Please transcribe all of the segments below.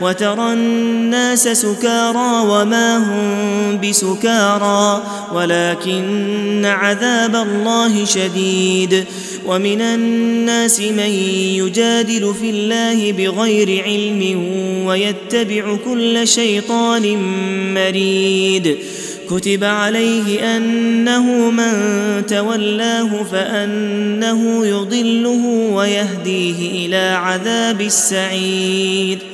وترى الناس سكارى وما هم بسكارى ولكن عذاب الله شديد. ومن الناس من يجادل في الله بغير علم ويتبع كل شيطان مريد. كتب عليه أنه من تولاه فأنه يضله ويهديه إلى عذاب السعير.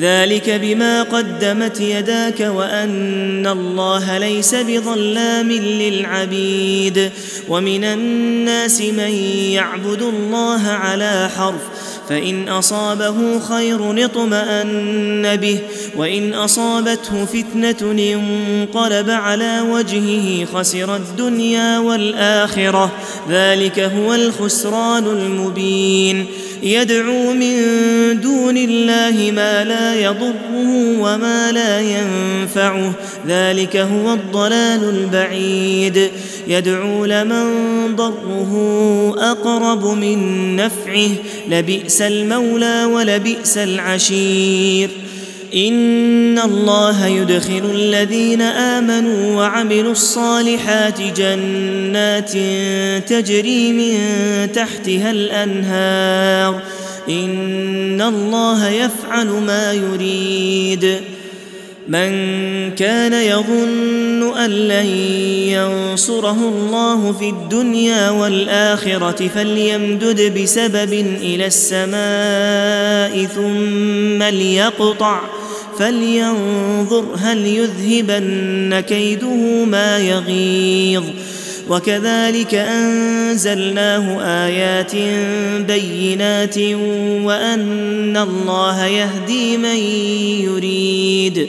ذلك بما قدمت يداك وأن الله ليس بظلام للعبيد. ومن الناس من يعبد الله على حرف فإن أصابه خير اطمأن به وإن أصابته فتنة انقلب على وجهه خسر الدنيا والآخرة. ذلك هو الخسران المبين. يدعو من دون الله ما لا يضره وما لا ينفعه. ذلك هو الضلال البعيد. يدعو لمن ضره أقرب من نفعه لبئس المولى ولبئس العشير. إن الله يدخل الذين آمنوا وعملوا الصالحات جنات تجري من تحتها الأنهار. إن الله يفعل ما يريد. من كان يظن أن لن ينصره الله في الدنيا والآخرة فليمدد بسبب إلى السماء ثم ليقطع فلينظر هل يذهبن كيده ما يغيظ. وكذلك أنزلناه آيات بينات وأن الله يهدي من يريد.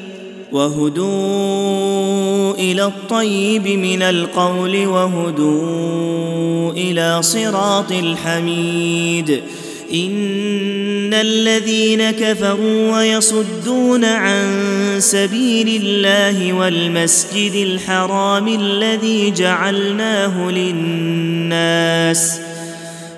وهدوا إلى الطيب من القول وهدوا إلى صراط الحميد. إن الذين كفروا ويصدون عن سبيل الله والمسجد الحرام الذي جعلناه للناس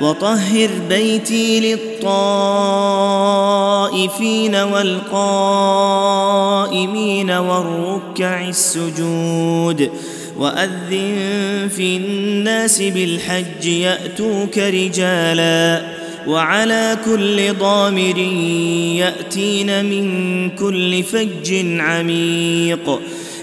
وطهر بيتي للطائفين والقائمين والركع السجود وأذن في الناس بالحج يأتوك رجالا وعلى كل ضامر يأتين من كل فج عميق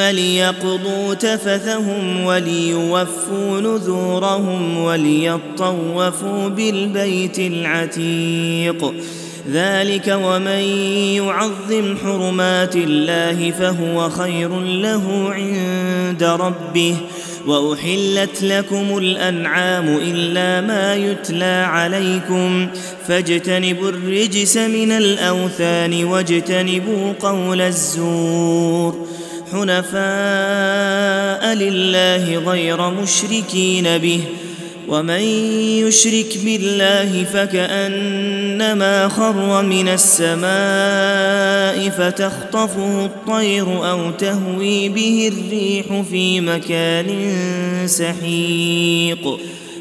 ليقضوا تفثهم وليوفوا نذورهم وليطوفوا بالبيت العتيق. ذلك ومن يعظم حرمات الله فهو خير له عند ربه. وأحلت لكم الأنعام إلا ما يتلى عليكم. فاجتنبوا الرجس من الأوثان واجتنبوا قول الزور. حنفاء لله غير مشركين به ومن يشرك بالله فكأنما خر من السماء فتخطفه الطير أو تهوي به الريح في مكان سحيق.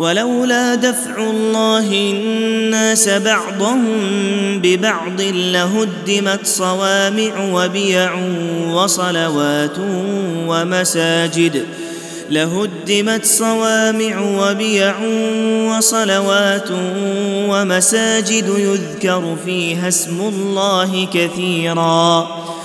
ولولا دفع الله الناس بعضهم ببعض لهدمت صوامع وبيع وصلوات ومساجد لهدمت صوامع وبيع وصلوات ومساجد يذكر فيها اسم الله كثيرا.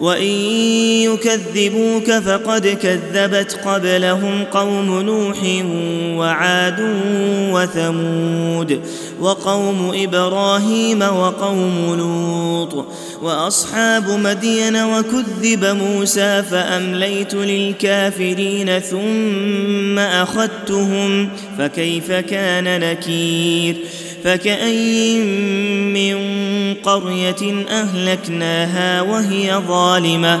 وإن يكذبوك فقد كذبت قبلهم قوم نوح وعاد وثمود. وقوم إبراهيم وقوم لوط وأصحاب مدين وكذب موسى فأمليت للكافرين ثم أخذتهم فكيف كان نكير فكأي من قرية أهلكناها وهي ظالمة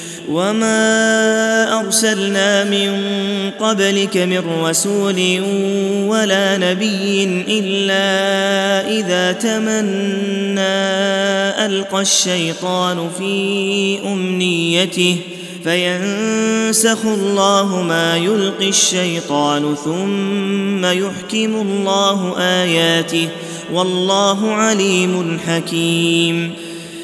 وما ارسلنا من قبلك من رسول ولا نبي الا اذا تمنى القى الشيطان في امنيته فينسخ الله ما يلقي الشيطان ثم يحكم الله اياته والله عليم حكيم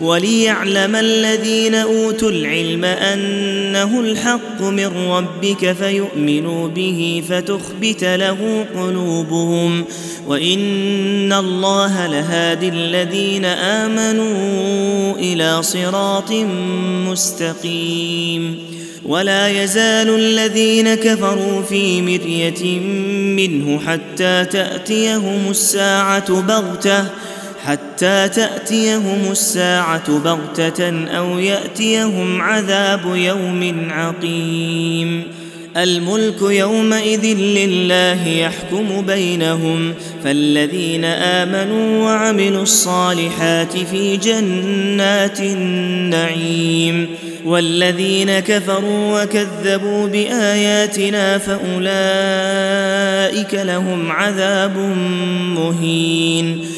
وليعلم الذين أوتوا العلم أنه الحق من ربك فيؤمنوا به فتخبت له قلوبهم وإن الله لهادي الذين آمنوا إلى صراط مستقيم ولا يزال الذين كفروا في مرية منه حتى تأتيهم الساعة بغتة حتى تأتيهم الساعة بغتة أو يأتيهم عذاب يوم عقيم. الملك يومئذ لله يحكم بينهم فالذين آمنوا وعملوا الصالحات في جنات النعيم. والذين كفروا وكذبوا بآياتنا فأولئك لهم عذاب مهين.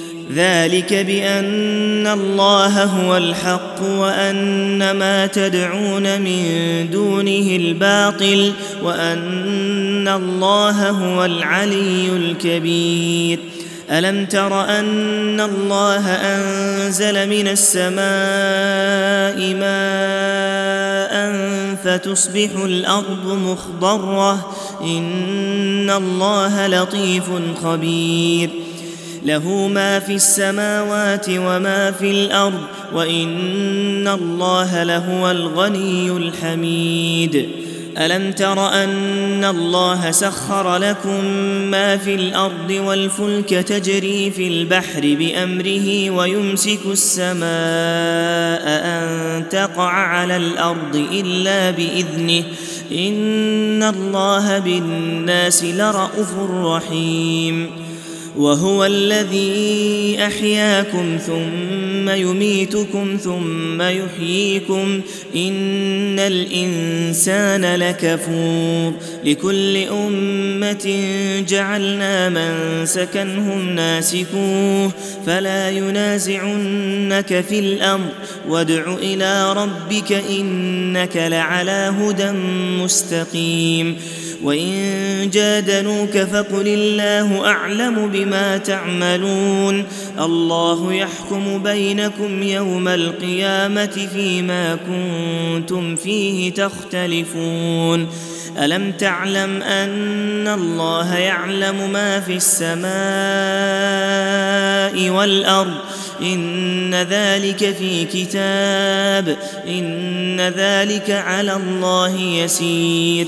ذلك بأن الله هو الحق وأن ما تدعون من دونه الباطل وأن الله هو العلي الكبير. ألم تر أن الله أنزل من السماء ماء فتصبح الأرض مخضرة؟ إن الله لطيف خبير. له ما في السماوات وما في الأرض وإن الله لهو الغني الحميد. ألم تر أن الله سخر لكم ما في الأرض والفلك تجري في البحر بأمره ويمسك السماء أن تقع على الأرض إلا بإذنه. إن الله بالناس لرءوف رحيم. وهو الذي أحياكم ثم يميتكم ثم يحييكم إن الإنسان لكفور لكل أمة جعلنا من سكنهم ناسكوه فلا ينازعنك في الأمر وادع إلى ربك إنك لعلى هدى مستقيم وإن جادلوك فقل الله أعلم بما تعملون الله يحكم بينكم يوم القيامة فيما كنتم فيه تختلفون ألم تعلم أن الله يعلم ما في السماء والأرض إن ذلك في كتاب إن ذلك على الله يسير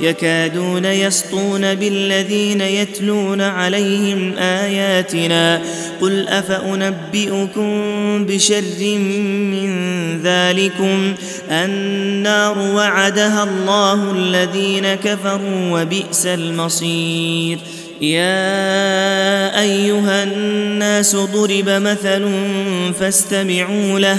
يكادون يسطون بالذين يتلون عليهم آياتنا قل أفأنبئكم بشر من ذلكم النار وعدها الله الذين كفروا وبئس المصير يا أيها الناس ضرب مثل فاستمعوا له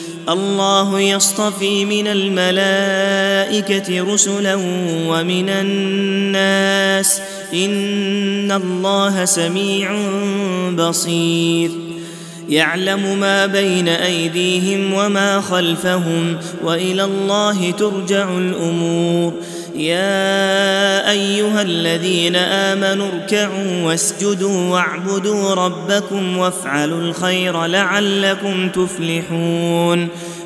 الله يصطفي من الملائكة رسلا ومن الناس. إن الله سميع بصير. يعلم ما بين أيديهم وما خلفهم وإلى الله ترجع الأمور. يا أيها الذين آمنوا اركعوا واسجدوا واعبدوا ربكم وافعلوا الخير لعلكم تفلحون